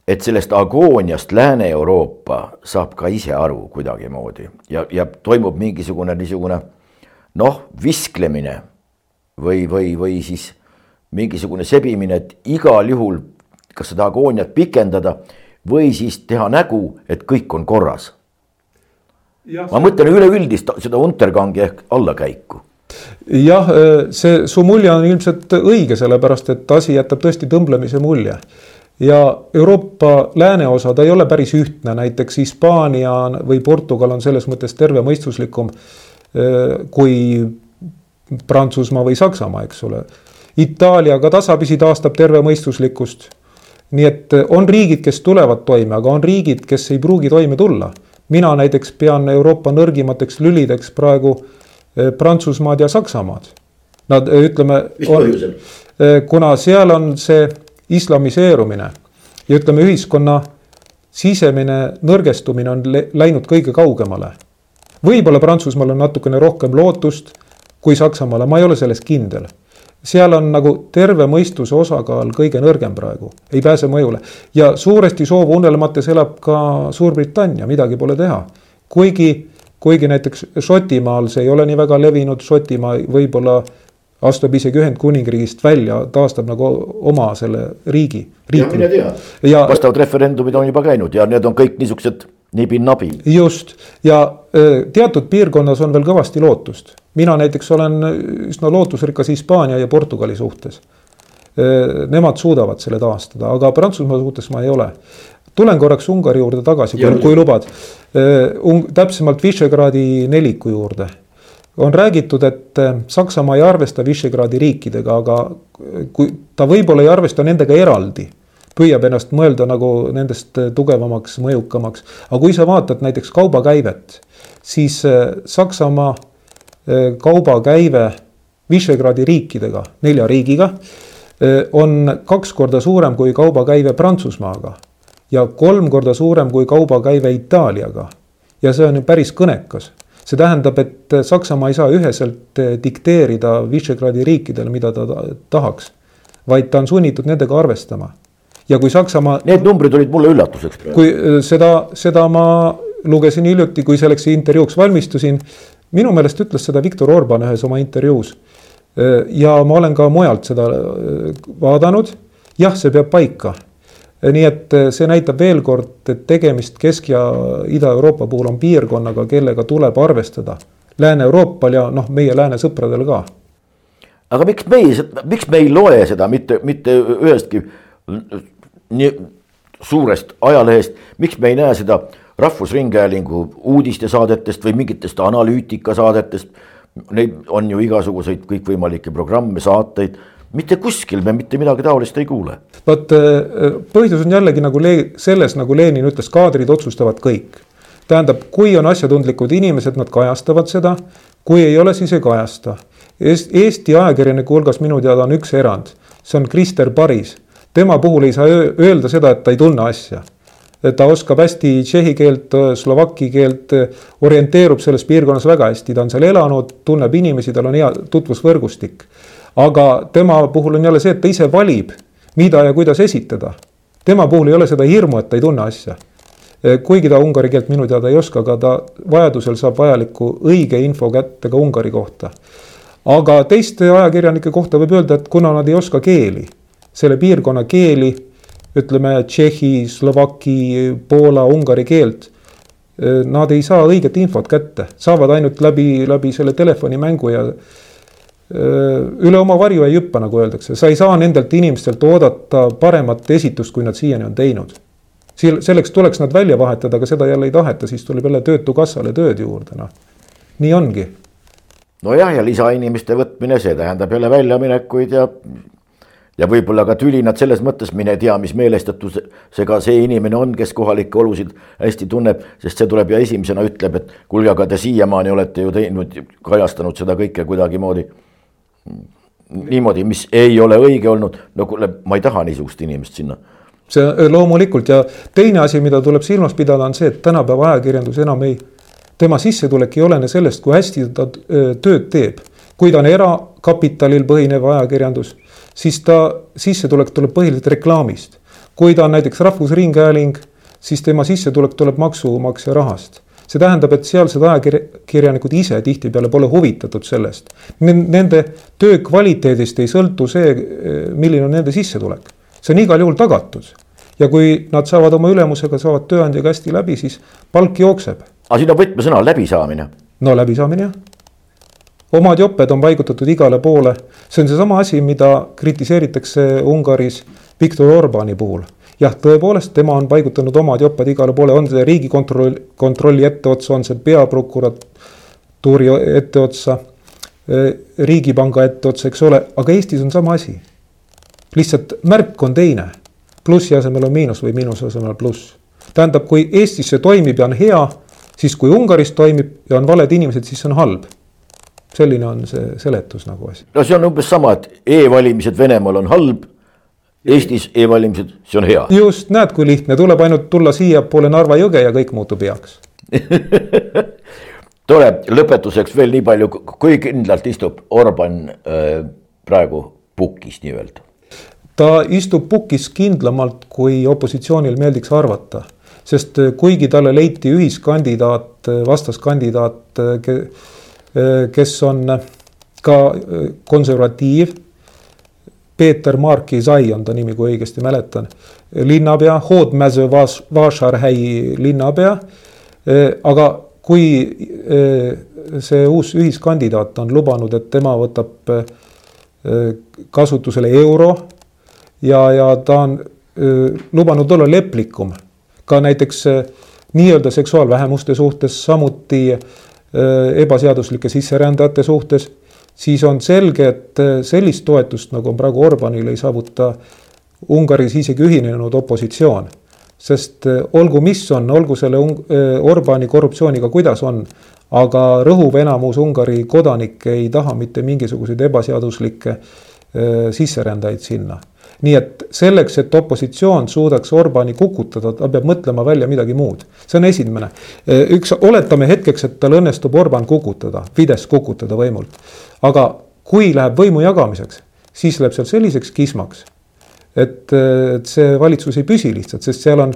et sellest agooniast Lääne-Euroopa saab ka ise aru kuidagimoodi ja, ja toimub mingisugune niisugune noh, visklemine või, või, või siis mingisugune sebimine, et igal juhul kas seda agooniat pikendada või siis teha nägu, et kõik on korras ma mõtlen üleüldist seda Untergangi ehk allakäiku jah, see su mulje on ilmselt õige, sellepärast et asi jätab tõesti tõmblemise mulje. ja Euroopa lääneosa, ta ei ole päris ühtne, näiteks Hispaania või Portugal on selles mõttes tervemõistuslikum eh, kui Prantsusmaa või Saksamaa, eks ole. Itaalia ka tasapisi taastab tervemõistuslikkust. nii et on riigid, kes tulevad toime, aga on riigid, kes ei pruugi toime tulla mina näiteks pean Euroopa nõrgimateks lülideks praegu eh, Prantsusmaad ja Saksamaad. Nad eh, ütleme, eh, kuna seal on see islamiseerumine ja ütleme, ühiskonna sisemine nõrgestumine on läinud kõige kaugemale. võib-olla Prantsusmaal on natukene rohkem lootust kui Saksamaale, ma ei ole selles kindel seal on nagu terve mõistuse osakaal kõige nõrgem praegu, ei pääse mõjule. ja suuresti soovunelmates elab ka Suurbritannia, midagi pole teha. kuigi, kuigi näiteks Šotimaal see ei ole nii väga levinud, Šotimaa võib-olla astub isegi Ühendkuningriigist välja, taastab nagu oma selle riigi. ja mine tea, vastavad referendumid on juba käinud ja need on kõik niisugused nibi-nabi. just ja teatud piirkonnas on veel kõvasti lootust. mina näiteks olen üsna lootusrikas Hispaania ja Portugali suhtes. Nemad suudavad selle taastada, aga Prantsusmaa suhtes ma ei ole. tulen korraks Ungari juurde tagasi, kui, kui lubad. täpsemalt Visegradi neliku juurde on räägitud, et Saksamaa ei arvesta Visegradi riikidega, aga kui ta võib-olla ei arvesta nendega eraldi püüab ennast mõelda nagu nendest äh, tugevamaks, mõjukamaks. aga kui sa vaatad näiteks kaubakäivet, siis äh, Saksamaa äh, kaubakäive Visegradi riikidega, nelja riigiga, on kaks korda suurem kui kaubakäive Prantsusmaaga ja kolm korda suurem kui kaubakäive Itaaliaga. ja see on ju päris kõnekas see tähendab, et Saksamaa ei saa üheselt dikteerida Visegradi riikidele, mida ta tahaks, vaid ta on sunnitud nendega arvestama ja kui Saksamaa. Need numbrid olid mulle üllatuseks. kui äh, seda, seda ma lugesin hiljuti, kui selleks intervjuuks valmistusin. minu meelest ütles seda Viktor Orban ühes oma intervjuus. Äh, ja ma olen ka mujalt seda äh, vaadanud. jah, see peab paika. nii et see näitab veel kord, et tegemist Kesk- ja Ida-Euroopa puhul on piirkonnaga, kellega tuleb arvestada. Lääne-Euroopal ja noh, meie lääne sõpradel ka. aga miks me ei, miks me ei loe seda mitte, mitte ühestki nii suurest ajalehest, miks me ei näe seda Rahvusringhäälingu uudistesaadetest või mingitest analüütikasaadetest. Neid on ju igasuguseid kõikvõimalikke programme, saateid mitte kuskil me mitte midagi taolist ei kuule. vot äh, põhjus on jällegi nagu Le selles, nagu Lenin ütles, kaadrid otsustavad kõik. tähendab, kui on asjatundlikud inimesed, nad kajastavad seda, kui ei ole, siis ei kajasta. Eesti ajakirjaniku hulgas minu teada on üks erand, see on Krister Paris. Tema puhul ei saa öelda seda, et ta ei tunne asja ta oskab hästi tšehhi keelt, slovaki keelt, orienteerub selles piirkonnas väga hästi, ta on seal elanud, tunneb inimesi, tal on hea tutvusvõrgustik aga tema puhul on jälle see, et ta ise valib, mida ja kuidas esitada. tema puhul ei ole seda hirmu, et ta ei tunne asja. kuigi ta ungari keelt minu teada ei oska, aga ta vajadusel saab vajaliku õige info kätte ka Ungari kohta. aga teiste ajakirjanike kohta võib öelda, et kuna nad ei oska keeli, selle piirkonna keeli, ütleme Tšehhi, Slovaki, Poola, Ungari keelt nad ei saa õiget infot kätte, saavad ainult läbi, läbi selle telefonimängu ja üle oma varju ei hüppa, nagu öeldakse, sa ei saa nendelt inimestelt oodata paremat esitust, kui nad siiani on teinud. selleks tuleks nad välja vahetada, aga seda jälle ei taheta, siis tuleb jälle Töötukassale tööd juurde, noh. nii ongi. nojah, ja lisainimeste võtmine, see tähendab jälle väljaminekuid ja ja võib-olla ka tülinad selles mõttes, mine tea, mis meelestatusega see inimene on, kes kohalikke olusid hästi tunneb, sest see tuleb ja esimesena ütleb, et kuulge, aga te siiamaani olete ju teinud, kajastanud seda kõike kuidagimoodi. Niimoodi, mis ei ole õige olnud, no kuule, ma ei taha niisugust inimest sinna. See äh, loomulikult. Ja teine asi, mida tuleb silmas pidada, on see, et tänapäeva ajakirjandus enam ei, tema sissetulek ei olene sellest, kui hästi ta äh, tööd teeb. kui ta on erakapitalil põhinev ajakirjandus, siis ta sissetulek tuleb põhiliselt reklaamist. kui ta on näiteks Rahvusringhääling, siis tema sissetulek tuleb maksumaksja rahast see tähendab, et sealsed ajakirjanikud ise tihtipeale pole huvitatud sellest. Nende töö kvaliteedist ei sõltu see, milline on nende sissetulek, see on igal juhul tagatud. ja kui nad saavad oma ülemusega, saavad tööandjaga hästi läbi, siis palk jookseb. aga siin on võtmesõna läbisaamine. no läbisaamine jah omad joped on paigutatud igale poole, see on seesama asi, mida kritiseeritakse Ungaris Viktor Orbani puhul. Jah, tõepoolest, tema on paigutanud omad jopad igale poole, on see riigikontroll, kontrolli etteotsa, on see peaprokuratuuri etteotsa, eh, riigipanga etteotsa, eks ole, aga Eestis on sama asi. lihtsalt märk on teine, plussi asemel on miinus või miinuse asemel pluss. tähendab, kui Eestis see toimib ja on hea, siis kui Ungaris toimib ja on valed inimesed, siis see on halb selline on see seletus nagu asi. no see on umbes sama, et e-valimised Venemaal on halb Eestis e-valimised, see on hea. just, näed, kui lihtne, tuleb ainult tulla siiapoole Narva jõge ja kõik muutub heaks tore, lõpetuseks veel nii palju, kui kindlalt istub Orban äh, praegu pukis nii-öelda? ta istub pukis kindlamalt, kui opositsioonil meeldiks arvata. sest äh, kuigi talle leiti ühiskandidaat, äh, vastaskandidaat, äh, kes on ka konservatiiv Peeter Marki Zai on ta nimi, kui õigesti mäletan. linnapea, Hoodmäe Vašarhäi linnapea. aga kui see uus ühiskandidaat on lubanud, et tema võtab kasutusele euro ja, ja ta on lubanud olla leplikum ka näiteks nii-öelda seksuaalvähemuste suhtes, samuti ebaseaduslike sisserändajate suhtes siis on selge, et äh, sellist toetust, nagu on praegu Orbanil, ei saavuta Ungaris isegi ühinenud opositsioon. sest äh, olgu, mis on, olgu selle äh, Orbani korruptsiooniga, kuidas on, aga rõhuv enamus Ungari kodanikke ei taha mitte mingisuguseid ebaseaduslikke sisserändajaid sinna nii et selleks, et opositsioon suudaks Orbani kukutada, ta peab mõtlema välja midagi muud. see on esimene. üks, oletame hetkeks, et tal õnnestub Orban kukutada, Fidesz kukutada võimult. aga kui läheb võimu jagamiseks, siis läheb seal selliseks kismaks, et, et see valitsus ei püsi lihtsalt, sest seal on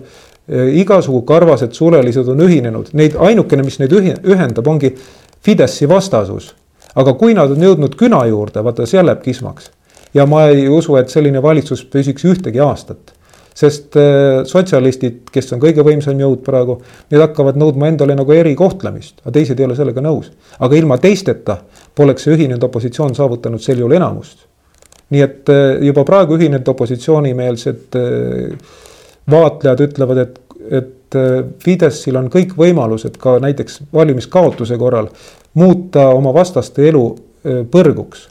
igasugu karvased sulelised on ühinenud, neid ainukene, mis neid ühendab, ongi Fideszi vastasus. aga kui nad on jõudnud küna juurde, vaata seal läheb kismaks ja ma ei usu, et selline valitsus püsiks ühtegi aastat sest äh, sotsialistid, kes on kõige võimsam jõud praegu, need hakkavad nõudma endale nagu erikohtlemist, aga teised ei ole sellega nõus. aga ilma teisteta poleks see ühinenud opositsioon saavutanud sel juhul enamust. nii et äh, juba praegu ühinenud opositsioonimeelsed äh, vaatlejad ütlevad, et, et Fidesil on kõik võimalused ka näiteks valimiskaotuse korral muuta oma vastaste elu põrguks.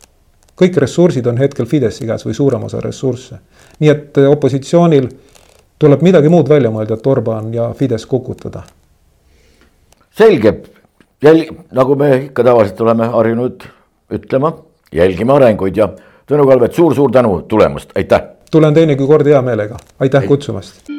Kõik ressursid on hetkel Fidesi käes või suurem osa ressursse. nii et opositsioonil tuleb midagi muud välja mõelda, et Orban ja Fides kukutada. selge, jälg-, nagu me ikka tavaliselt oleme harjunud ütlema, jälgime arenguid ja Tõnu Kalvet suur,, suur-suur tänu tulemast, aitäh. tulen teinekord hea meelega, aitäh kutsumast